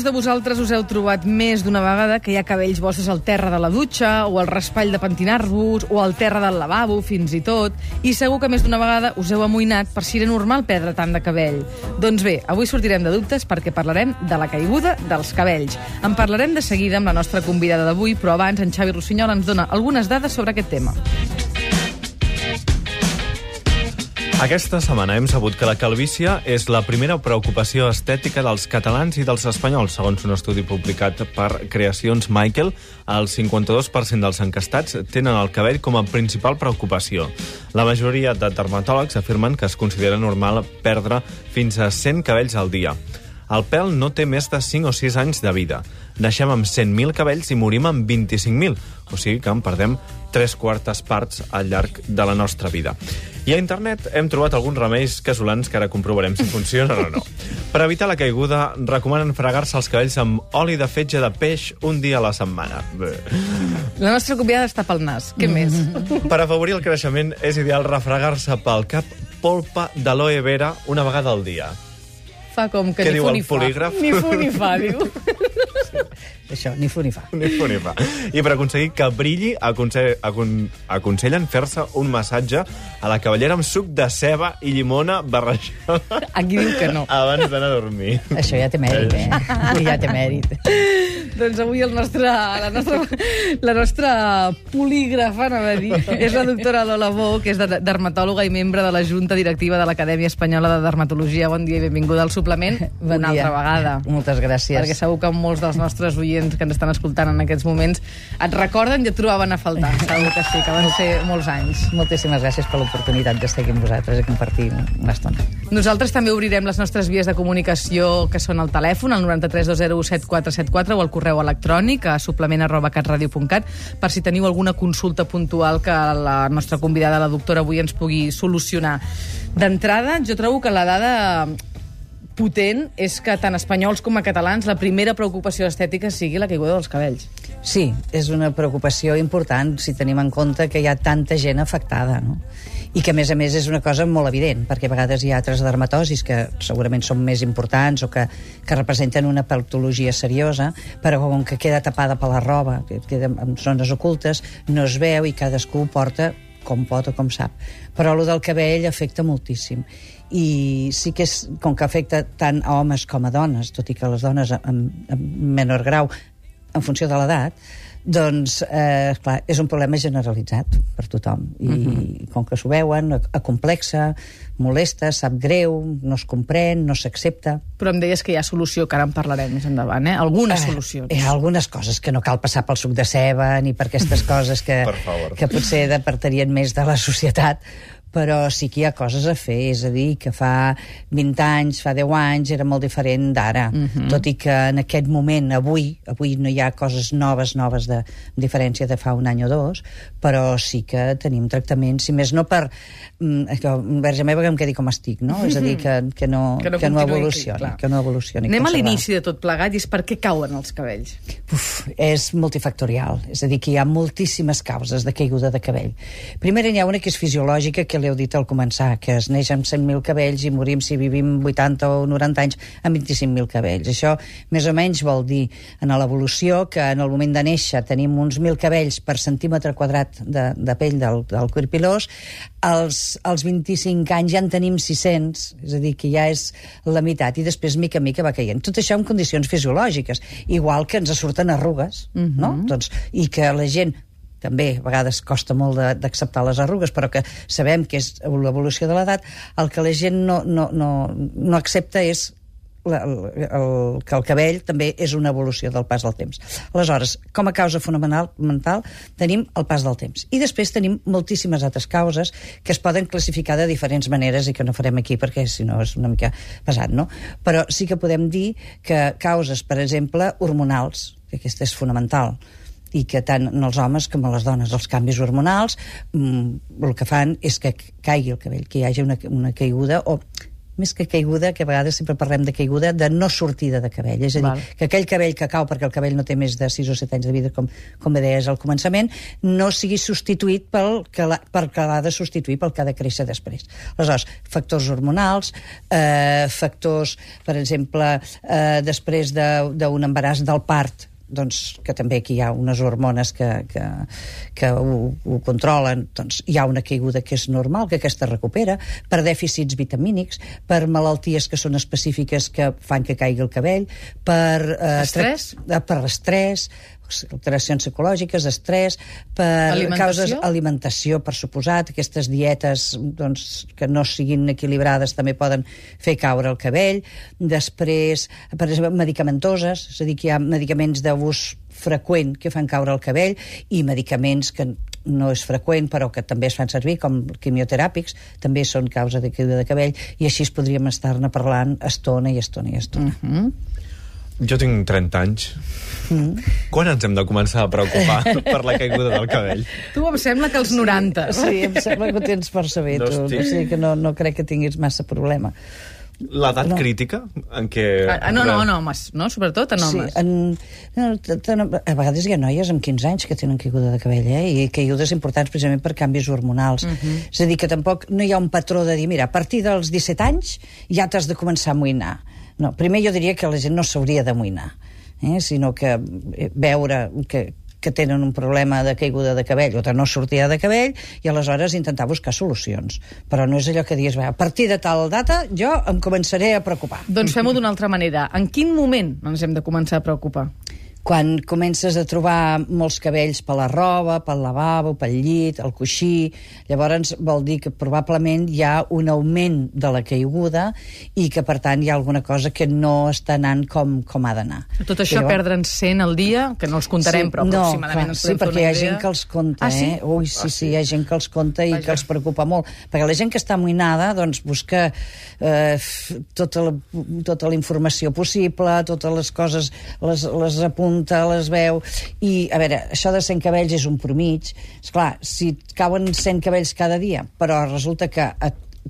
molts de vosaltres us heu trobat més d'una vegada que hi ha cabells vostres al terra de la dutxa, o al raspall de pentinar-vos, o al terra del lavabo, fins i tot, i segur que més d'una vegada us heu amoïnat per si era normal perdre tant de cabell. Doncs bé, avui sortirem de dubtes perquè parlarem de la caiguda dels cabells. En parlarem de seguida amb la nostra convidada d'avui, però abans en Xavi Rossinyol ens dona algunes dades sobre aquest tema. Aquesta setmana hem sabut que la calvícia és la primera preocupació estètica dels catalans i dels espanyols. Segons un estudi publicat per Creacions Michael, el 52% dels encastats tenen el cabell com a principal preocupació. La majoria de dermatòlegs afirmen que es considera normal perdre fins a 100 cabells al dia. El pèl no té més de 5 o 6 anys de vida. Naixem amb 100.000 cabells i morim amb 25.000, o sigui que en perdem tres quartes parts al llarg de la nostra vida. I a internet hem trobat alguns remeis casolans que ara comprovarem si funcionen o no. Per evitar la caiguda, recomanen fregar-se els cabells amb oli de fetge de peix un dia a la setmana. Bé. La nostra convidada està pel nas. Què més? Per afavorir el creixement, és ideal refregar-se pel cap polpa d'aloe vera una vegada al dia. Fa com que Què ni diu fu el ni fa. polígraf? Ni fu ni fa, diu. Això, ni fu ni fa. Ni fu ni fa. I per aconseguir que brilli, aconse acon aconsellen fer-se un massatge a la cavallera amb suc de ceba i llimona barrejada Aquí diu que no. abans d'anar a dormir. Això ja té mèrit, eh? Ja té mèrit. Doncs avui el nostre, la, nostra, la nostra polígrafa, anava a dir, és la doctora Lola Bo, que és de- dermatòloga i membre de la Junta Directiva de l'Acadèmia Espanyola de Dermatologia. Bon dia i benvinguda al suplement Bon una dia. altra vegada. Moltes gràcies. Perquè segur que molts dels nostres oients que ens estan escoltant en aquests moments et recorden i et trobaven a faltar. Segur que sí, que van ser molts anys. Moltíssimes gràcies per l'oportunitat d'estar aquí amb vosaltres i compartir una estona. Nosaltres també obrirem les nostres vies de comunicació, que són el telèfon, el 93 201 7474, o el correu electrònic a suplement arroba per si teniu alguna consulta puntual que la nostra convidada, la doctora, avui ens pugui solucionar. D'entrada, jo trobo que la dada potent és que tant espanyols com a catalans la primera preocupació estètica sigui la caiguda dels cabells. Sí, és una preocupació important si tenim en compte que hi ha tanta gent afectada, no? I que, a més a més, és una cosa molt evident, perquè a vegades hi ha altres dermatosis que segurament són més importants o que, que representen una patologia seriosa, però com que queda tapada per la roba, que queda en zones ocultes, no es veu i cadascú porta com pot o com sap. Però el del cabell afecta moltíssim. I sí que és, com que afecta tant a homes com a dones, tot i que les dones en, en menor grau en funció de l'edat, doncs, eh, clar, és un problema generalitzat per tothom. I uh -huh. com que s'ho veuen, acomplexa, molesta, sap greu, no es comprèn, no s'accepta. Però em deies que hi ha solució, que ara en parlarem més endavant, eh? Algunes Eh, solucions. Hi ha algunes coses que no cal passar pel suc de ceba ni per aquestes coses que, que potser departarien més de la societat, però sí que hi ha coses a fer, és a dir, que fa 20 anys, fa 10 anys, era molt diferent d'ara, tot i que en aquest moment, avui, avui no hi ha coses noves, noves de diferència de fa un any o dos, però sí que tenim tractaments, si més no per, mm, que, verge meva, que em quedi com estic, no? És a dir, que, que no, Que no que no evolucioni, clar. que no evolucioni. Anem a l'inici de tot plegat i és per què cauen els cabells. Uf, és multifactorial, és a dir, que hi ha moltíssimes causes de caiguda de cabell. Primer n'hi ha una que és fisiològica, que l'heu dit al començar, que es neix amb 100.000 cabells i morim, si vivim 80 o 90 anys, amb 25.000 cabells. Això, més o menys, vol dir, en l'evolució, que en el moment de néixer tenim uns 1.000 cabells per centímetre quadrat de, de pell del, del cuir pilós, als, als 25 anys ja en tenim 600, és a dir, que ja és la meitat, i després, mica en mica, va caient. Tot això en condicions fisiològiques, igual que ens surten arrugues, uh -huh. no? Doncs, I que la gent també a vegades costa molt d'acceptar les arrugues, però que sabem que és l'evolució de l'edat, el que la gent no, no, no, no accepta és la, el, el, que el cabell també és una evolució del pas del temps. Aleshores, com a causa fonamental mental, tenim el pas del temps. I després tenim moltíssimes altres causes que es poden classificar de diferents maneres i que no farem aquí perquè si no és una mica pesat, no? Però sí que podem dir que causes, per exemple, hormonals, que aquesta és fonamental, i que tant en els homes com a les dones els canvis hormonals mm, el que fan és que caigui el cabell, que hi hagi una, una caiguda o més que caiguda, que a vegades sempre parlem de caiguda, de no sortida de cabell. És a dir, Val. que aquell cabell que cau, perquè el cabell no té més de 6 o 7 anys de vida, com, com deies al començament, no sigui substituït pel que l'ha- per que l'ha de substituir pel que ha de créixer després. Aleshores, factors hormonals, eh, factors, per exemple, eh, després de- d'un embaràs del part, doncs, que també aquí hi ha unes hormones que, que, que ho, ho controlen, doncs hi ha una caiguda que és normal, que aquesta es recupera, per dèficits vitamínics, per malalties que són específiques que fan que caigui el cabell, per... Eh, Estrès? eh, per estrès, alteracions psicològiques, estrès, per Alimentació? causes alimentació, per suposat, aquestes dietes doncs, que no siguin equilibrades també poden fer caure el cabell. Després, per exemple, medicamentoses, és a dir, que hi ha medicaments d'ús freqüent que fan caure el cabell i medicaments que no és freqüent però que també es fan servir com quimioteràpics també són causa de caiguda de cabell i així podríem estar-ne parlant estona i estona i estona. Mm. Jo tinc 30 anys. Quan ens hem de començar a preocupar per la caiguda del cabell? Tu em sembla que als 90. Sí, em sembla que ho tens força bé, No tu. estic- O sigui que no, no crec que tinguis massa problema. L'edat No. crítica en què... Ah, no, no, en homes, no? Sobretot en homes. Sí, en, no, t- t- a vegades hi ha noies amb 15 anys que tenen caiguda de cabell, eh? i caigudes importants precisament per canvis hormonals. Uh -huh. És a dir, que tampoc no hi ha un patró de dir, mira, a partir dels 17 anys ja t'has de començar a amoïnar. No, primer jo diria que la gent no s'hauria d'amoïnar, eh? sinó que eh, veure que, que tenen un problema de caiguda de cabell o de no sortida de cabell i aleshores intentar buscar solucions. Però no és allò que dius, "Va, a partir de tal data jo em començaré a preocupar. Doncs fem-ho d'una altra manera. En quin moment ens hem de començar a preocupar? Quan comences a trobar molts cabells per la roba, pel lavabo, pel llit, el coixí, llavors vol dir que probablement hi ha un augment de la caiguda i que, per tant, hi ha alguna cosa que no està anant com, com ha d'anar. Tot això, Llavors- perdre'n 100 al dia, que no els comptarem, però no, aproximadament clar, ens sí, perquè hi ha idea. gent que els compta, Ah, sí? eh? Ui, sí, sí, hi ha gent que els compta i Vaja. que els preocupa molt. Perquè la gent que està amoïnada, doncs, busca eh, tota, la, tota la informació possible, totes les coses les, les apunta, les veu, i, a veure, això de 100 cabells és un promig. És clar, si et cauen 100 cabells cada dia, però resulta que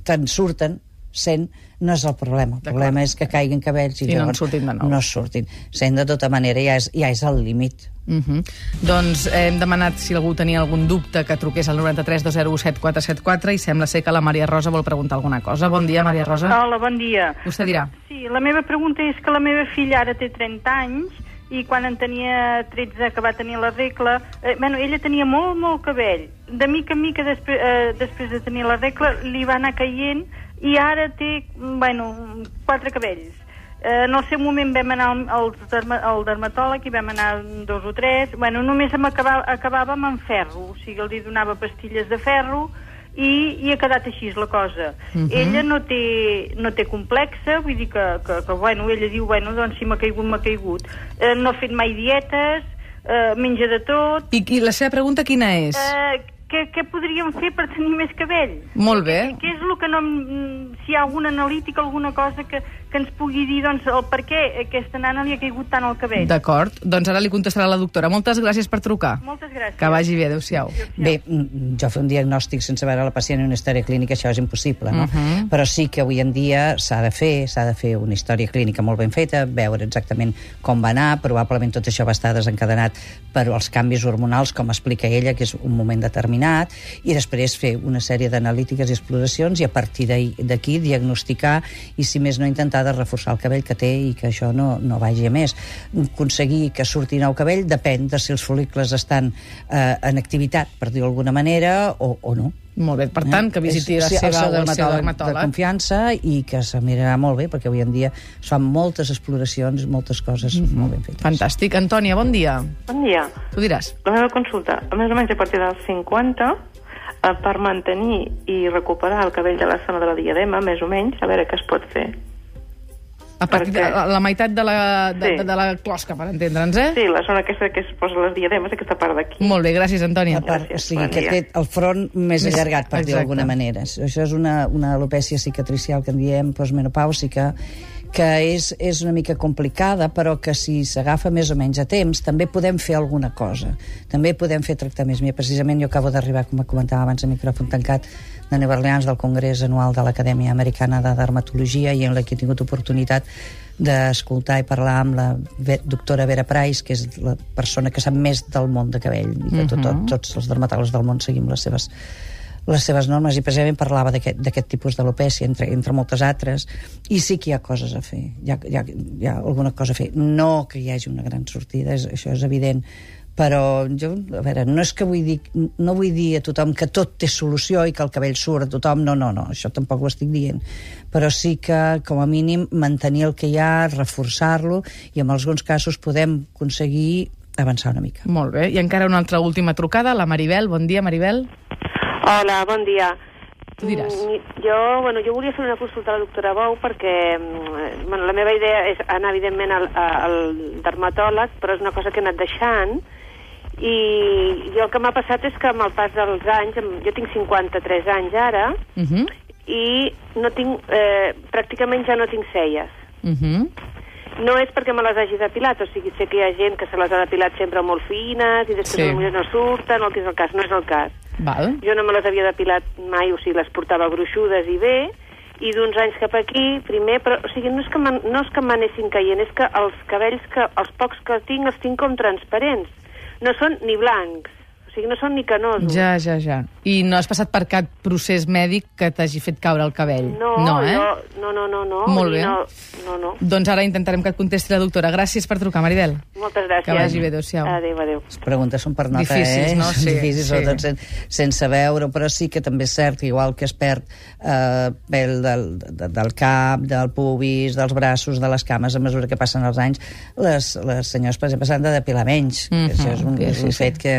te'n surten 100, no és el problema. El problema és que caiguin cabells i, I no surtin de nou. No surtin. 100 de tota manera ja és, ja és el límit. Uh -huh. Doncs eh, hem demanat si algú tenia algun dubte que truqués al 93 201 7474 i sembla ser que la Maria Rosa vol preguntar alguna cosa. Bon dia, Maria Rosa. Hola, bon dia. Vostè dirà. Sí, la meva pregunta és que la meva filla ara té 30 anys i quan en tenia 13 que va tenir la regla, eh, bueno, ella tenia molt, molt cabell. De mica en mica, després, eh, després de tenir la regla, li va anar caient i ara té, bueno, quatre cabells. Eh, en el seu moment vam anar al, al, derma, al dermatòleg i vam anar dos o tres. Bueno, només em acabava, acabàvem amb ferro, o sigui, li donava pastilles de ferro i, i ha quedat així la cosa. Uh -huh. Ella no té, no té complexa, vull dir que, que, que bueno, ella diu, bueno, doncs si m'ha caigut, m'ha caigut. Eh, no ha fet mai dietes, eh, menja de tot. I, I la seva pregunta quina és? Eh, què, què podríem fer per tenir més cabell? Molt bé. Què és el que no... Si hi ha alguna analítica, alguna cosa que, que ens pugui dir doncs, el per què aquesta nana li ha caigut tant el cabell? D'acord. Doncs ara li contestarà la doctora. Moltes gràcies per trucar. Moltes gràcies. Que vagi bé, adéu-siau. Bé, jo fer un diagnòstic sense veure la pacient en una història clínica, això és impossible, no? Uh -huh. Però sí que avui en dia s'ha de fer, s'ha de fer una història clínica molt ben feta, veure exactament com va anar, probablement tot això va estar desencadenat per els canvis hormonals, com explica ella, que és un moment determinat, i després fer una sèrie d'analítiques i exploracions i a partir d'aquí diagnosticar i, si més no, intentar de reforçar el cabell que té i que això no, no vagi a més. Aconseguir que surti nou cabell depèn de si els folícules estan eh, en activitat, per dir-ho d'alguna manera, o, o no. Molt bé. Per tant, que visiti la seva el seu dermatòleg de confiança i que se mirarà molt bé, perquè avui en dia es fan moltes exploracions, moltes coses Mhm. molt ben fetes. Fantàstic. Antònia, bon dia. Bon dia. Tu diràs. La meva consulta, a més o menys a partir dels 50, eh, per mantenir i recuperar el cabell de la zona de la diadema, més o menys, a veure què es pot fer. A partir de la, la meitat de la, de, Sí. de, de la closca, per entendre'ns, eh? Sí, la zona aquesta que es posa les diademes, aquesta part d'aquí. Molt bé, gràcies, Antònia. A part, o Gràcies, sigui, bon que té el front més, Més- allargat, per dir-ho d'alguna manera. Això és una, una alopècia cicatricial que en diem postmenopàusica, que és, és una mica complicada, però que si s'agafa més o menys a temps, també podem fer alguna cosa. També podem fer tractaments. Mira, precisament jo acabo d'arribar, com comentava abans, a micròfon tancat, de Nova Orleans, del Congrés Anual de l'Acadèmia Americana de Dermatologia, i en la que he tingut oportunitat d'escoltar i parlar amb la doctora Vera Price, que és la persona que sap més del món de cabell, i que tot, tot, tots els dermatòlegs del món seguim les seves les seves normes i precisament parlava d'aquest tipus d'alopècia entre, entre moltes altres i sí que hi ha coses a fer hi ha, hi, ha, hi ha alguna cosa a fer no que hi hagi una gran sortida, és, això és evident però jo, a veure, no és que vull dir, no vull dir a tothom que tot té solució i que el cabell surt a tothom, no, no, no, això tampoc ho estic dient, però sí que com a mínim mantenir el que hi ha, reforçar-lo i en alguns casos podem aconseguir avançar una mica. Molt bé. I encara una altra última trucada, la Maribel. Bon dia, Maribel. Hola, bon dia. Tu diràs. Mm, Jo, bueno, jo volia fer una consulta a la doctora Bou perquè mm, bueno, la meva idea és anar, evidentment, al, al dermatòleg, però és una cosa que he anat deixant i jo el que m'ha passat és que amb el pas dels anys, jo tinc 53 anys ara, Uh -huh. i no tinc, eh, pràcticament ja no tinc celles. Uh -huh. No és perquè me les hagi depilat, o sigui, sé que hi ha gent que se les ha depilat sempre molt fines i després Sí. no surten, el que és el cas, no és el cas. Val. Jo no me les havia depilat mai, o sigui, les portava gruixudes i bé, i d'uns anys cap aquí, primer, però, o sigui, no és que no és que m'anessin caient, és que els cabells, que els pocs que tinc, els tinc com transparents. No són ni blancs, o sigui, no són ni canosos. Ja, ja, ja. I no has passat per cap procés mèdic que t'hagi fet caure el cabell? No, no, eh? no, no, no, no. Molt bé. No, no, no. Doncs ara intentarem que et contesti la doctora. Gràcies per trucar, Maribel. Moltes gràcies. Que vagi bé, adéu-siau. Adéu, adéu. Les preguntes són per nota, Difícils, eh? no? Sí, difícils, sí. sobretot sen, sense veure, però sí que també és cert que igual que es perd eh, pèl del, de, del cap, del pubis, dels braços, de les cames, a mesura que passen els anys, les, les senyors, per exemple, s'han de depilar menys. Mm -hmm. Això és un, és un sí, sí. fet que,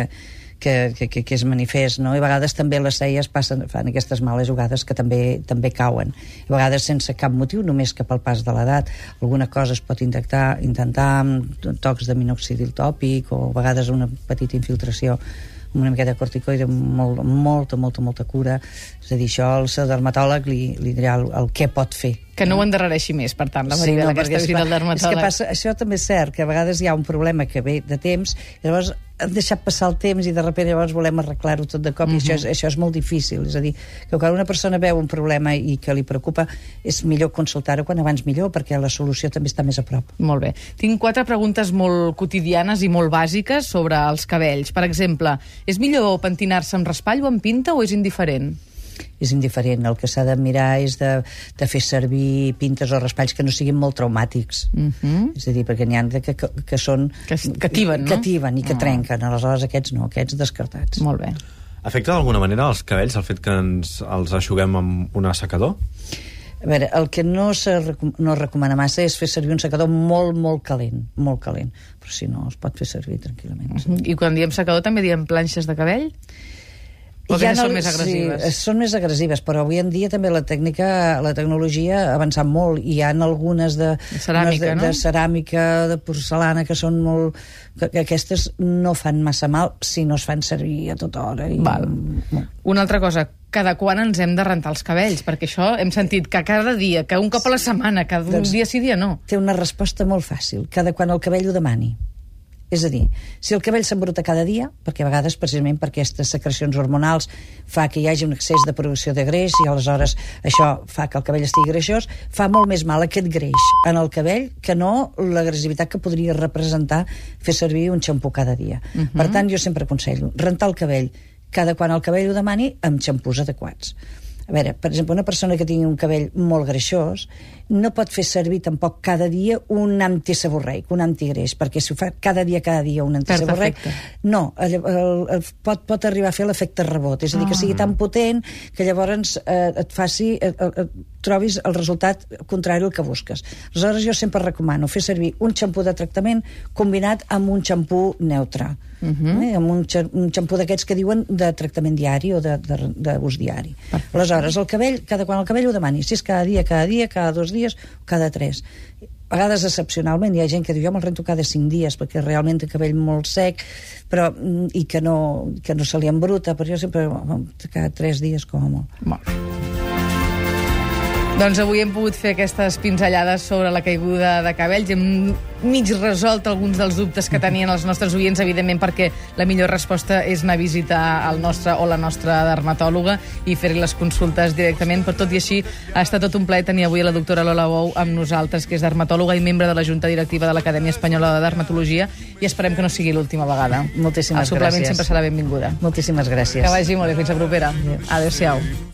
que, que, que, és manifest, no? I a vegades també les celles passen, fan aquestes males jugades que també també cauen. I a vegades sense cap motiu, només que pel pas de l'edat. Alguna cosa es pot intentar, intentar amb tocs de minoxidil tòpic o a vegades una petita infiltració amb una miqueta de corticoide, molt, molta, molta, molta cura. És a dir, això al seu dermatòleg li, li dirà el, el què pot fer. Que no ho endarrereixi més, per tant, la Maribel, no, aquesta perquè, visita al dermatòleg. És que passa, això també és cert, que a vegades hi ha un problema que ve de temps, i llavors hem deixat passar el temps i de sobte llavors volem arreglar-ho tot de cop, uh -huh. i això és, això és molt difícil. És a dir, que quan una persona veu un problema i que li preocupa, és millor consultar-ho quan abans millor, perquè la solució també està més a prop. Molt bé. Tinc quatre preguntes molt quotidianes i molt bàsiques sobre els cabells. Per exemple, és millor pentinar-se amb raspall o amb pinta o és indiferent? És indiferent. El que s'ha de mirar és de, de fer servir pintes o raspalls que no siguin molt traumàtics. Uh -huh. És a dir, perquè n'hi ha de que, que, que són... Que es- que tiben, no? Que tiben i que Ah. trenquen. Aleshores, aquests no, aquests descartats. Molt bé. Afecta d'alguna manera els cabells el fet que ens els aixuguem amb un assecador? A veure, el que no se recom no es recomana massa és fer servir un secador molt, molt calent, molt calent. Però si no, es pot fer servir tranquil·lament. sí. I quan diem secador també diem planxes de cabell? O ha aquestes són més agressives? Sí, són més agressives, però avui en dia també la tècnica, la tecnologia ha avançat molt i hi ha algunes de, De ceràmica, de, no? de ceràmica, de porcelana, que són molt... Que, que aquestes no fan massa mal si no es fan servir a tota hora. I, Val. Molt. Una altra cosa, cada quan ens hem de rentar els cabells? Perquè això hem sentit que cada dia, que un cop a la setmana, cada un Doncs- dia sí, dia no. Té una resposta molt fàcil, cada quan el cabell ho demani. És a dir, si el cabell s'embruta cada dia, perquè a vegades, precisament per aquestes secrecions hormonals, fa que hi hagi un excés de producció de greix i aleshores això fa que el cabell estigui greixós, fa molt més mal aquest greix en el cabell que no l'agressivitat que podria representar fer servir un xampú cada dia. Uh -huh. Per tant, jo sempre aconsello rentar el cabell cada quan el cabell ho demani amb xampús adequats. A veure, per exemple, una persona que tingui un cabell molt greixós no pot fer servir tampoc cada dia un antiseborreic, un antigreix, perquè si ho fa cada dia, cada dia un antiseborreic, efecte. no, el, el, el, pot, pot arribar a fer l'efecte rebot, és a dir, que sigui tan potent que llavors eh, et faci, eh, eh, trobis el resultat contrari al que busques. Aleshores, jo sempre recomano fer servir un xampú de tractament combinat amb un xampú neutre, uh -huh. eh, amb un, xa- un xampú d'aquests que diuen de tractament diari o d'ús de, de, d'ús diari. Aleshores, el cabell, cada quan el cabell ho demani, si és cada dia, cada dia, cada dos dies cada tres. A vegades, excepcionalment, hi ha gent que diu jo me'l rento cada cinc dies perquè realment té cabell molt sec però, mm, i que no, que no se li embruta, però jo sempre cada tres dies com a molt. Molt. Doncs avui hem pogut fer aquestes pinzellades sobre la caiguda de cabells. Hem mig resolt alguns dels dubtes que tenien els nostres oients, evidentment perquè la millor resposta és anar a visitar el nostre o la nostra dermatòloga i fer-li les consultes directament. Per tot i així, ha estat tot un plaer tenir avui la doctora Lola Bou amb nosaltres, que és dermatòloga i membre de la Junta Directiva de l'Acadèmia Espanyola de Dermatologia, i esperem que no sigui l'última vegada. Moltíssimes El suplement gràcies. sempre serà benvinguda. Moltíssimes gràcies. Que vagi molt bé. Fins la propera. Adéu-siau.